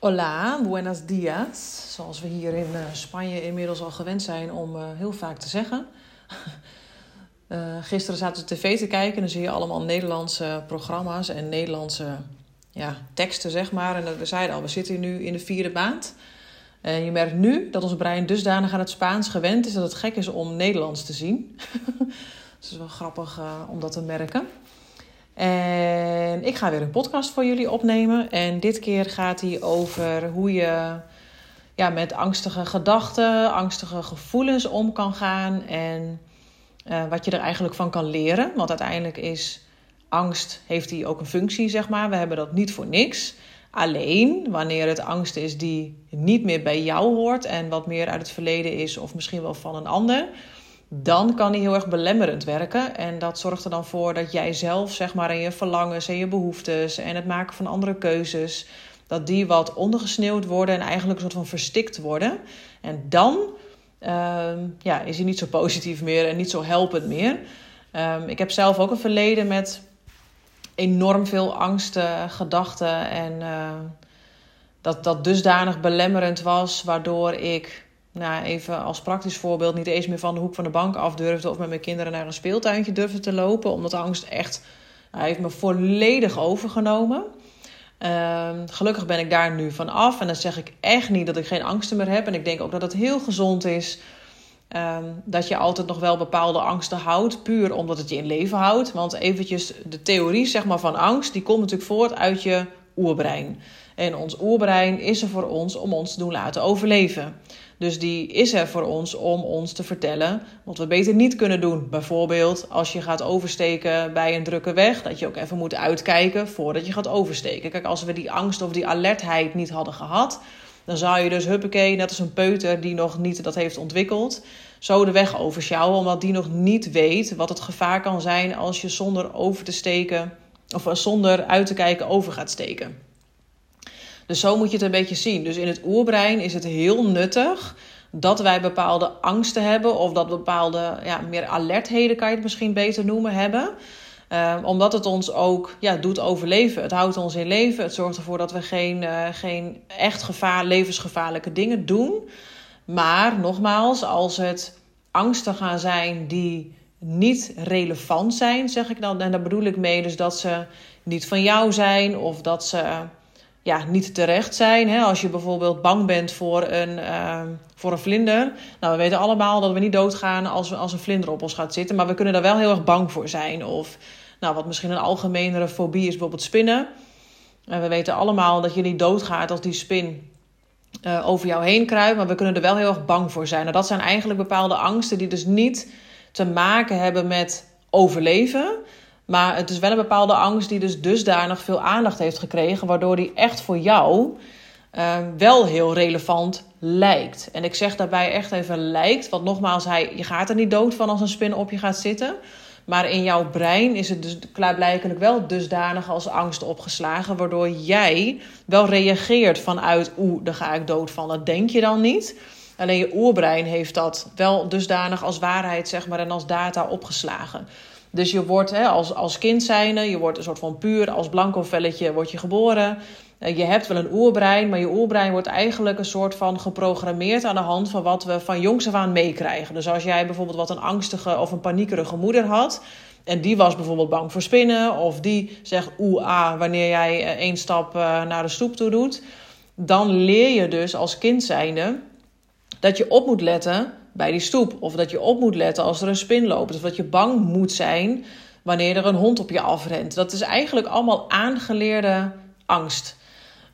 Hola, buenos dias. Zoals we hier in uh, Spanje inmiddels al gewend zijn om uh, heel vaak te zeggen. uh, gisteren zaten we tv te kijken en dan zie je allemaal Nederlandse programma's en Nederlandse ja, teksten, zeg maar. En we zeiden al, we zitten nu in de vierde maand. En je merkt nu dat ons brein dusdanig aan het Spaans gewend is dat het gek is om Nederlands te zien. dat is wel grappig om dat te merken. En ik ga weer een podcast voor jullie opnemen. En dit keer gaat hij over hoe je ja, met angstige gedachten, angstige gevoelens om kan gaan. En uh, wat je er eigenlijk van kan leren. Want uiteindelijk is angst, heeft die ook een functie, zeg maar. We hebben dat niet voor niks. Alleen wanneer het angst is die niet meer bij jou hoort en wat meer uit het verleden is, of misschien wel van een ander dan kan die heel erg belemmerend werken. En dat zorgt er dan voor dat jij zelf, zeg maar, en je verlangens en je behoeftes en het maken van andere keuzes, dat die wat ondergesneeuwd worden en eigenlijk een soort van verstikt worden. En dan uh, ja, is hij niet zo positief meer en niet zo helpend meer. Um, ik heb zelf ook een verleden met enorm veel angsten, gedachten en uh, dat dat dusdanig belemmerend was, waardoor ik nou, even als praktisch voorbeeld, niet eens meer van de hoek van de bank af durfde of met mijn kinderen naar een speeltuintje durfde te lopen, omdat angst echt, hij heeft me volledig overgenomen. Uh, gelukkig ben ik daar nu van af en dan zeg ik echt niet dat ik geen angsten meer heb. En ik denk ook dat het heel gezond is um, dat je altijd nog wel bepaalde angsten houdt, puur omdat het je in leven houdt. Want eventjes de theorie zeg maar, van angst, die komt natuurlijk voort uit je oerbrein. En ons oerbrein is er voor ons om ons te doen laten overleven. Dus die is er voor ons om ons te vertellen wat we beter niet kunnen doen. Bijvoorbeeld als je gaat oversteken bij een drukke weg, dat je ook even moet uitkijken voordat je gaat oversteken. Kijk, als we die angst of die alertheid niet hadden gehad, dan zou je dus huppakee, net als een peuter die nog niet dat heeft ontwikkeld, zo de weg oversjouwen, omdat die nog niet weet wat het gevaar kan zijn als je zonder over te steken of zonder uit te kijken over gaat steken. Dus zo moet je het een beetje zien. Dus in het oerbrein is het heel nuttig dat wij bepaalde angsten hebben of dat bepaalde ja, meer alertheden, kan je het misschien beter noemen, hebben. Um, omdat het ons ook ja, doet overleven. Het houdt ons in leven. Het zorgt ervoor dat we geen, uh, geen echt gevaar, levensgevaarlijke dingen doen. Maar nogmaals, als het angsten gaan zijn die niet relevant zijn, zeg ik dan. En daar bedoel ik mee dus dat ze niet van jou zijn of dat ze ja, niet terecht zijn. Hè? Als je bijvoorbeeld bang bent voor een, uh, voor een vlinder. Nou, we weten allemaal dat we niet doodgaan als, als een vlinder op ons gaat zitten. Maar we kunnen daar wel heel erg bang voor zijn. Of nou, wat misschien een algemenere fobie is, bijvoorbeeld spinnen. En we weten allemaal dat je niet doodgaat als die spin uh, over jou heen kruipt. Maar we kunnen er wel heel erg bang voor zijn. Nou, dat zijn eigenlijk bepaalde angsten die dus niet te maken hebben met overleven. Maar het is wel een bepaalde angst die dus dusdanig veel aandacht heeft gekregen, waardoor die echt voor jou uh, wel heel relevant lijkt. En ik zeg daarbij echt even lijkt, want nogmaals, hij, je gaat er niet dood van als een spin op je gaat zitten. Maar in jouw brein is het dus klaarblijkelijk wel dusdanig als angst opgeslagen, waardoor jij wel reageert vanuit, oeh, daar ga ik dood van. Dat denk je dan niet. Alleen je oerbrein heeft dat wel dusdanig als waarheid, zeg maar, en als data opgeslagen. Dus je wordt hè, als, als kind zijnde, je wordt een soort van puur als blanco velletje word je geboren. Eh, je hebt wel een oerbrein, maar je oerbrein wordt eigenlijk een soort van geprogrammeerd aan de hand van wat we van jongs af aan meekrijgen. Dus als jij bijvoorbeeld wat een angstige of een paniekerige moeder had. En die was bijvoorbeeld bang voor spinnen. Of die zegt oeh ah wanneer jij eh, één stap eh, naar de stoep toe doet. Dan leer je dus als kind zijnde dat je op moet letten bij die stoep. Of dat je op moet letten als er een spin loopt. Of dat je bang moet zijn wanneer er een hond op je afrent. Dat is eigenlijk allemaal aangeleerde angst.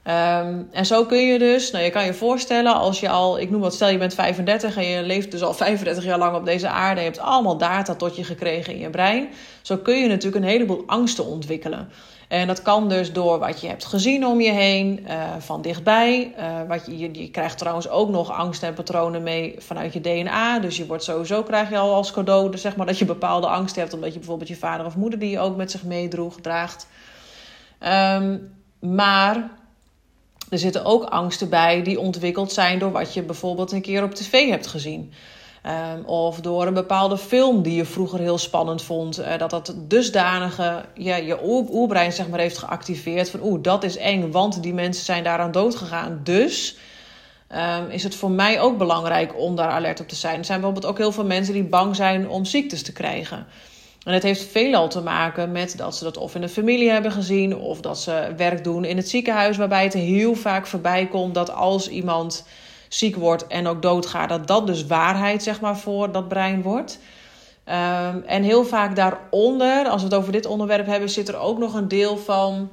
Um, en zo kun je dus, nou je kan je voorstellen als je al, ik noem wat, stel je bent 35 en je leeft dus al 35 jaar lang op deze aarde. Je hebt allemaal data tot je gekregen in je brein. Zo kun je natuurlijk een heleboel angsten ontwikkelen. En dat kan dus door wat je hebt gezien om je heen, uh, van dichtbij. Uh, wat je, je, krijgt trouwens ook nog angst en patronen mee vanuit je DNA. Dus je wordt sowieso, krijg je al als cadeau, dus zeg maar dat je bepaalde angst hebt. Omdat je bijvoorbeeld je vader of moeder die je ook met zich meedroeg, draagt. Um, maar er zitten ook angsten bij die ontwikkeld zijn door wat je bijvoorbeeld een keer op tv hebt gezien. Ehm, of door een bepaalde film die je vroeger heel spannend vond. Uh, dat dat dusdanige ja, je oerbrein zeg maar, heeft geactiveerd. Van oeh, dat is eng, want die mensen zijn daaraan dood gegaan. Dus um, is het voor mij ook belangrijk om daar alert op te zijn. Er zijn bijvoorbeeld ook heel veel mensen die bang zijn om ziektes te krijgen. En het heeft veelal te maken met dat ze dat of in de familie hebben gezien, of dat ze werk doen in het ziekenhuis, waarbij het heel vaak voorbij komt dat als iemand ziek wordt en ook doodgaat, dat dat dus waarheid zeg maar voor dat brein wordt. Um, en heel vaak daaronder, als we het over dit onderwerp hebben, zit er ook nog een deel van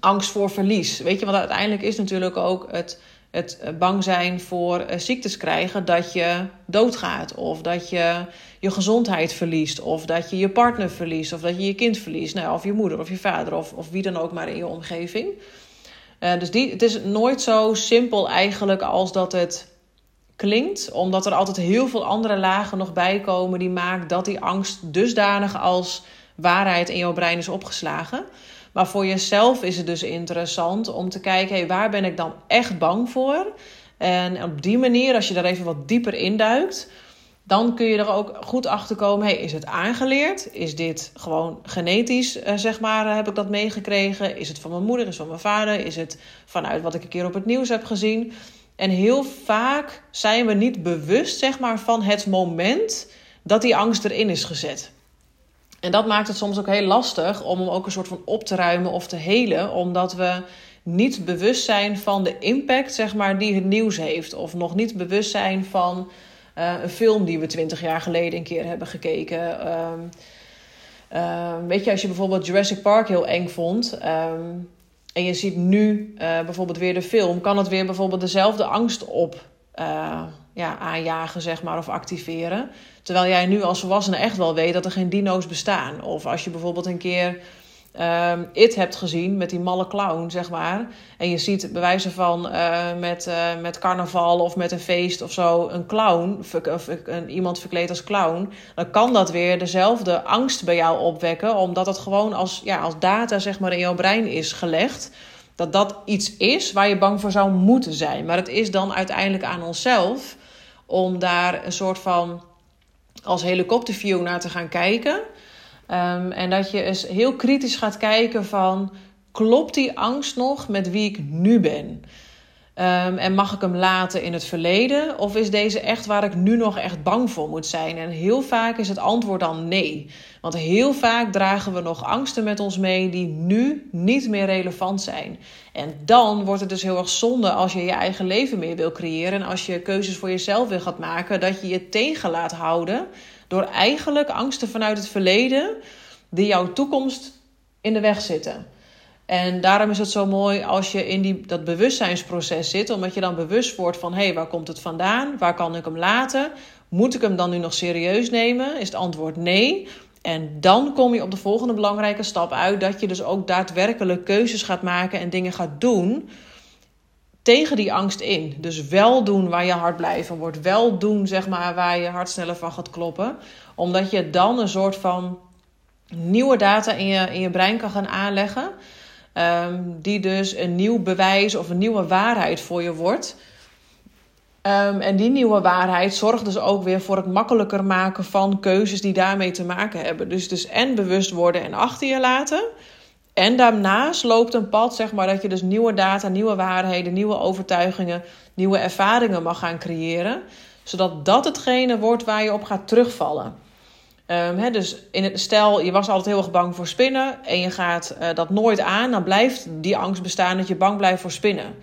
angst voor verlies. Weet je, want uiteindelijk is natuurlijk ook het het eh, bang zijn voor uh, ziektes krijgen, dat je doodgaat. Of dat je je gezondheid verliest. Of dat je je partner verliest. Of dat je je kind verliest. Nou, of je moeder of je vader. Of, of wie dan ook maar in je omgeving. Uh, dus die, het is nooit zo simpel eigenlijk als dat het klinkt. Omdat er altijd heel veel andere lagen nog bij komen. Die maakt dat die angst dusdanig als waarheid in jouw brein is opgeslagen. Maar voor jezelf is het dus interessant om te kijken: hey, waar ben ik dan echt bang voor? En op die manier, als je daar even wat dieper induikt, dan kun je er ook goed achter komen: hey, is het aangeleerd? Is dit gewoon genetisch, eh, zeg maar, heb ik dat meegekregen? Is het van mijn moeder? Is het van mijn vader? Is het vanuit wat ik een keer op het nieuws heb gezien? En heel vaak zijn we niet bewust, zeg maar, van het moment dat die angst erin is gezet. En dat maakt het soms ook heel lastig om hem ook een soort van op te ruimen of te helen, omdat we niet bewust zijn van de impact zeg maar, die het nieuws heeft. Of nog niet bewust zijn van uh, een film die we twintig jaar geleden een keer hebben gekeken. Um, uh, weet je, als je bijvoorbeeld Jurassic Park heel eng vond. Um, en je ziet nu uh, bijvoorbeeld weer de film, kan het weer bijvoorbeeld dezelfde angst op ja, aanjagen, zeg maar, of activeren. Terwijl jij nu als volwassene echt wel weet dat er geen dino's bestaan. Of als je bijvoorbeeld een keer um, It hebt gezien met die malle clown, zeg maar. En je ziet bewijzen van uh, met, uh, met carnaval of met een feest of zo een clown, een, iemand verkleed als clown. Dan kan dat weer dezelfde angst bij jou opwekken, omdat het gewoon als, ja, als data zeg maar, in jouw brein is gelegd. Dat dat iets is waar je bang voor zou moeten zijn. Maar het is dan uiteindelijk aan onszelf om daar een soort van als helikopterview naar te gaan kijken. Um, en dat je eens heel kritisch gaat kijken van... klopt die angst nog met wie ik nu ben? Um, en mag ik hem laten in het verleden? Of is deze echt waar ik nu nog echt bang voor moet zijn? En heel vaak is het antwoord dan nee. Want heel vaak dragen we nog angsten met ons mee die nu niet meer relevant zijn. En dan wordt het dus heel erg zonde als je je eigen leven meer wil creëren. En als je keuzes voor jezelf wil gaat maken, dat je je tegen laat houden door eigenlijk angsten vanuit het verleden die jouw toekomst in de weg zitten. En daarom is het zo mooi als je in die, dat bewustzijnsproces zit, omdat je dan bewust wordt van hé, hey, waar komt het vandaan? Waar kan ik hem laten? Moet ik hem dan nu nog serieus nemen? Is het antwoord nee. En dan kom je op de volgende belangrijke stap uit, dat je dus ook daadwerkelijk keuzes gaat maken en dingen gaat doen tegen die angst in. Dus wel doen waar je hart blij van wordt. Wel doen zeg maar, waar je hart sneller van gaat kloppen. Omdat je dan een soort van nieuwe data in je, in je brein kan gaan aanleggen. Um, die dus een nieuw bewijs of een nieuwe waarheid voor je wordt. Um, en die nieuwe waarheid zorgt dus ook weer voor het makkelijker maken van keuzes die daarmee te maken hebben. Dus, dus en bewust worden en achter je laten. En daarnaast loopt een pad, zeg maar, dat je dus nieuwe data, nieuwe waarheden, nieuwe overtuigingen, nieuwe ervaringen mag gaan creëren. Zodat dat hetgene wordt waar je op gaat terugvallen. Um, dus in het, stel, je was altijd heel erg bang voor spinnen en je gaat uh, dat nooit aan, dan blijft die angst bestaan dat je bang blijft voor spinnen.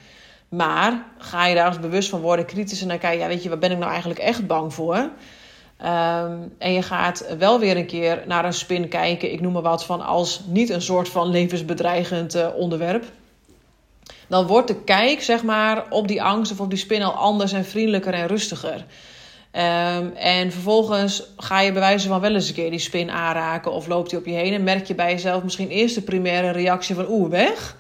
Maar ga je daar eens bewust van worden, kritisch en dan kijken, ja, weet je, waar ben ik nou eigenlijk echt bang voor? Um, en je gaat wel weer een keer naar een spin kijken, ik noem maar wat van als niet een soort van levensbedreigend uh, onderwerp. Dan wordt de kijk, zeg maar, op die angst of op die spin al anders en vriendelijker en rustiger. Um, en vervolgens ga je bij wijze van wel eens een keer die spin aanraken of loopt hij op je heen en merk je bij jezelf misschien eerst de primaire reactie van oeh, weg.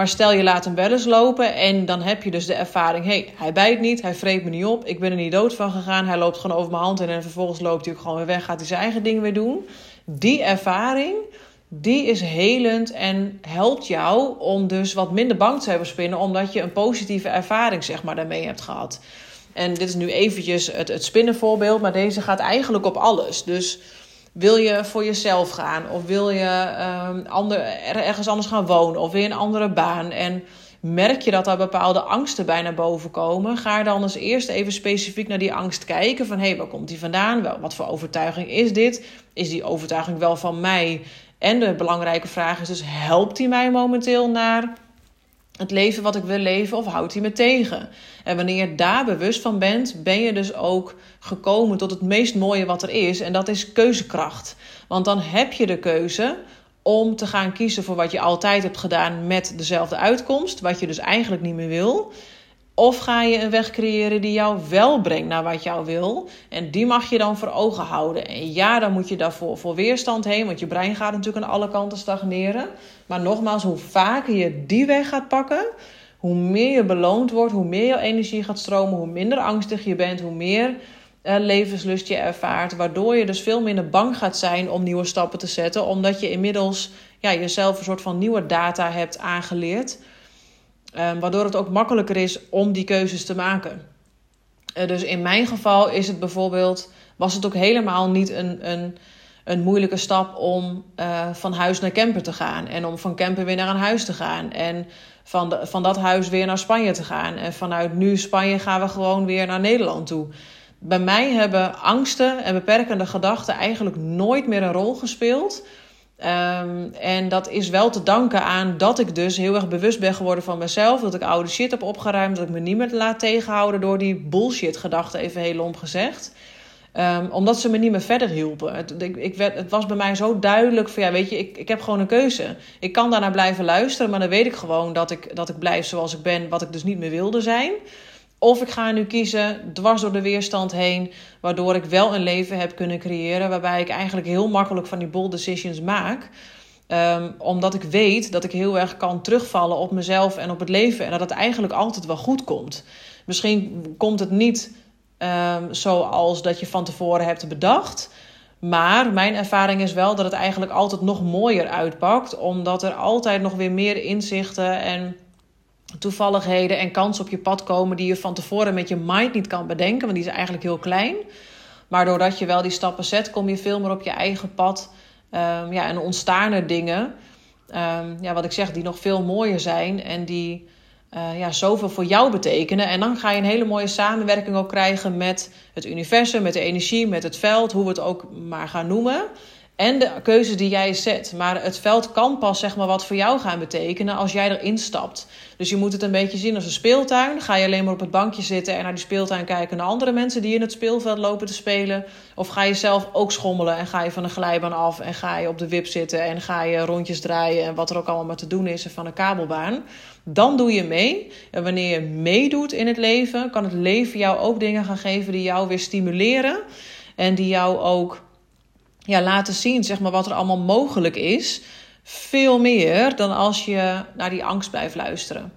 Maar stel je laat hem wel eens lopen en dan heb je dus de ervaring: hé, hey, hij bijt niet, hij vreet me niet op, ik ben er niet dood van gegaan, hij loopt gewoon over mijn hand en vervolgens loopt hij ook gewoon weer weg, gaat hij zijn eigen ding weer doen. Die ervaring, die is helend en helpt jou om dus wat minder bang te hebben spinnen, omdat je een positieve ervaring zeg maar daarmee hebt gehad. En dit is nu eventjes het, het spinnenvoorbeeld, maar deze gaat eigenlijk op alles. Dus wil je voor jezelf gaan? Of wil je ander, ergens anders gaan wonen? Of wil je een andere baan? En merk je dat daar bepaalde angsten bij naar boven komen? Ga dan eens eerst even specifiek naar die angst kijken. Van hé, hey, waar komt die vandaan? Wat voor overtuiging is dit? Is die overtuiging wel van mij? En de belangrijke vraag is dus: helpt die mij momenteel naar het leven wat ik wil leven of houdt hij me tegen? En wanneer je daar bewust van bent, ben je dus ook gekomen tot het meest mooie wat er is. En dat is keuzekracht. Want dan heb je de keuze om te gaan kiezen voor wat je altijd hebt gedaan met dezelfde uitkomst, wat je dus eigenlijk niet meer wil. Of ga je een weg creëren die jou wel brengt naar wat jou wil. En die mag je dan voor ogen houden. En ja, dan moet je daarvoor voor weerstand heen. Want je brein gaat natuurlijk aan alle kanten stagneren. Maar nogmaals, hoe vaker je die weg gaat pakken. Hoe meer je beloond wordt, hoe meer je energie gaat stromen, hoe minder angstig je bent, hoe meer uh, levenslust je ervaart. Waardoor je dus veel minder bang gaat zijn om nieuwe stappen te zetten. Omdat je inmiddels ja, jezelf een soort van nieuwe data hebt aangeleerd. Um, waardoor het ook makkelijker is om die keuzes te maken. Uh, dus in mijn geval is het bijvoorbeeld, was het ook helemaal niet een, een, een moeilijke stap om uh, van huis naar camper te gaan. En om van camper weer naar een huis te gaan. En van, de, van dat huis weer naar Spanje te gaan. En vanuit nu Spanje gaan we gewoon weer naar Nederland toe. Bij mij hebben angsten en beperkende gedachten eigenlijk nooit meer een rol gespeeld. Um, en dat is wel te danken aan dat ik dus heel erg bewust ben geworden van mezelf. Dat ik oude shit heb opgeruimd. Dat ik me niet meer laat tegenhouden door die bullshit gedachten, even heel lomp gezegd. Um, omdat ze me niet meer verder hielpen. Het, ik, ik werd, het was bij mij zo duidelijk van ja, weet je, ik, ik heb gewoon een keuze. Ik kan daarna blijven luisteren, maar dan weet ik gewoon dat ik, dat ik blijf zoals ik ben, wat ik dus niet meer wilde zijn. Of ik ga nu kiezen dwars door de weerstand heen, waardoor ik wel een leven heb kunnen creëren waarbij ik eigenlijk heel makkelijk van die bold decisions maak. Um, omdat ik weet dat ik heel erg kan terugvallen op mezelf en op het leven en dat het eigenlijk altijd wel goed komt. Misschien komt het niet um, zoals dat je van tevoren hebt bedacht. Maar mijn ervaring is wel dat het eigenlijk altijd nog mooier uitpakt, omdat er altijd nog weer meer inzichten en toevalligheden en kansen op je pad komen die je van tevoren met je mind niet kan bedenken, want die is eigenlijk heel klein. Maar doordat je wel die stappen zet, kom je veel meer op je eigen pad. Um, ja, en ontstaan er dingen, um, ja, wat ik zeg, die nog veel mooier zijn en die uh, ja, zoveel voor jou betekenen. En dan ga je een hele mooie samenwerking ook krijgen met het universum, met de energie, met het veld, hoe we het ook maar gaan noemen en de keuze die jij zet. Maar het veld kan pas zeg maar, wat voor jou gaan betekenen als jij erin stapt. Dus je moet het een beetje zien als een speeltuin. Ga je alleen maar op het bankje zitten en naar die speeltuin kijken naar andere mensen die in het speelveld lopen te spelen? Of ga je zelf ook schommelen en ga je van een glijbaan af en ga je op de wip zitten en ga je rondjes draaien en wat er ook allemaal maar te doen is van een kabelbaan? Dan doe je mee. En wanneer je meedoet in het leven, kan het leven jou ook dingen gaan geven die jou weer stimuleren en die jou ook ja, laten zien zeg maar, wat er allemaal mogelijk is. Veel meer dan als je naar die angst blijft luisteren.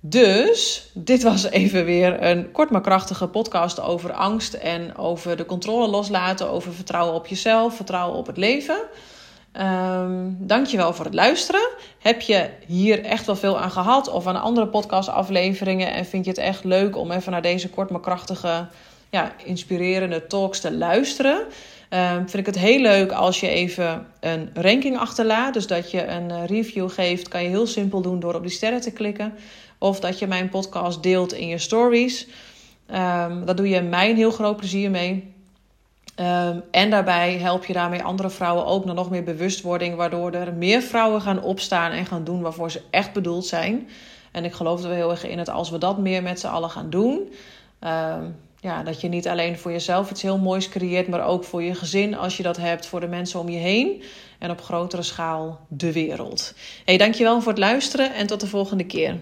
Dus dit was even weer een kort maar krachtige podcast over angst en over de controle loslaten, over vertrouwen op jezelf, vertrouwen op het leven. Um, dankjewel voor het luisteren. Heb je hier echt wel veel aan gehad of aan andere podcastafleveringen en vind je het echt leuk om even naar deze kort maar krachtige, ja, inspirerende talks te luisteren? Um, vind ik het heel leuk als je even een ranking achterlaat. Dus dat je een eh, review geeft, kan je heel simpel doen door op die sterren te klikken. Of dat je mijn podcast deelt in je stories. Um, dat doe je mij een heel groot plezier mee. Um, en daarbij help je daarmee andere vrouwen ook naar nog meer bewustwording, waardoor er meer vrouwen gaan opstaan en gaan doen waarvoor ze echt bedoeld zijn. En ik geloof er heel erg in dat als we dat meer met z'n allen gaan doen, ja, dat je niet alleen voor jezelf iets heel moois creëert, maar ook voor je gezin als je dat hebt, voor de mensen om je heen en op grotere schaal de wereld. Hey, dankjewel voor het luisteren en tot de volgende keer.